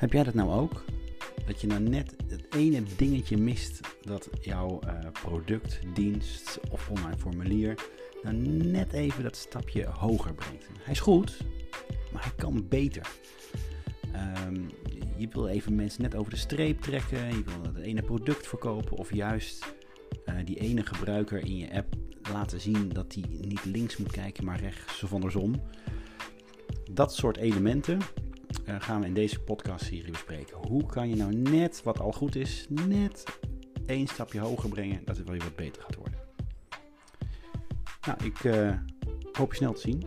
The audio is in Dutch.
Heb jij dat nou ook? Dat je nou net het ene dingetje mist dat jouw uh, product, dienst of online formulier nou net even dat stapje hoger brengt. Hij is goed, maar hij kan beter. Um, je wil even mensen net over de streep trekken, je wil het ene product verkopen of juist uh, die ene gebruiker in je app laten zien dat hij niet links moet kijken, maar rechts of andersom. Dat soort elementen uh, gaan we in deze podcast-serie bespreken. Hoe kan je nou net wat al goed is, net één stapje hoger brengen, dat het wel weer wat beter gaat worden. Nou, ik uh, hoop je snel te zien.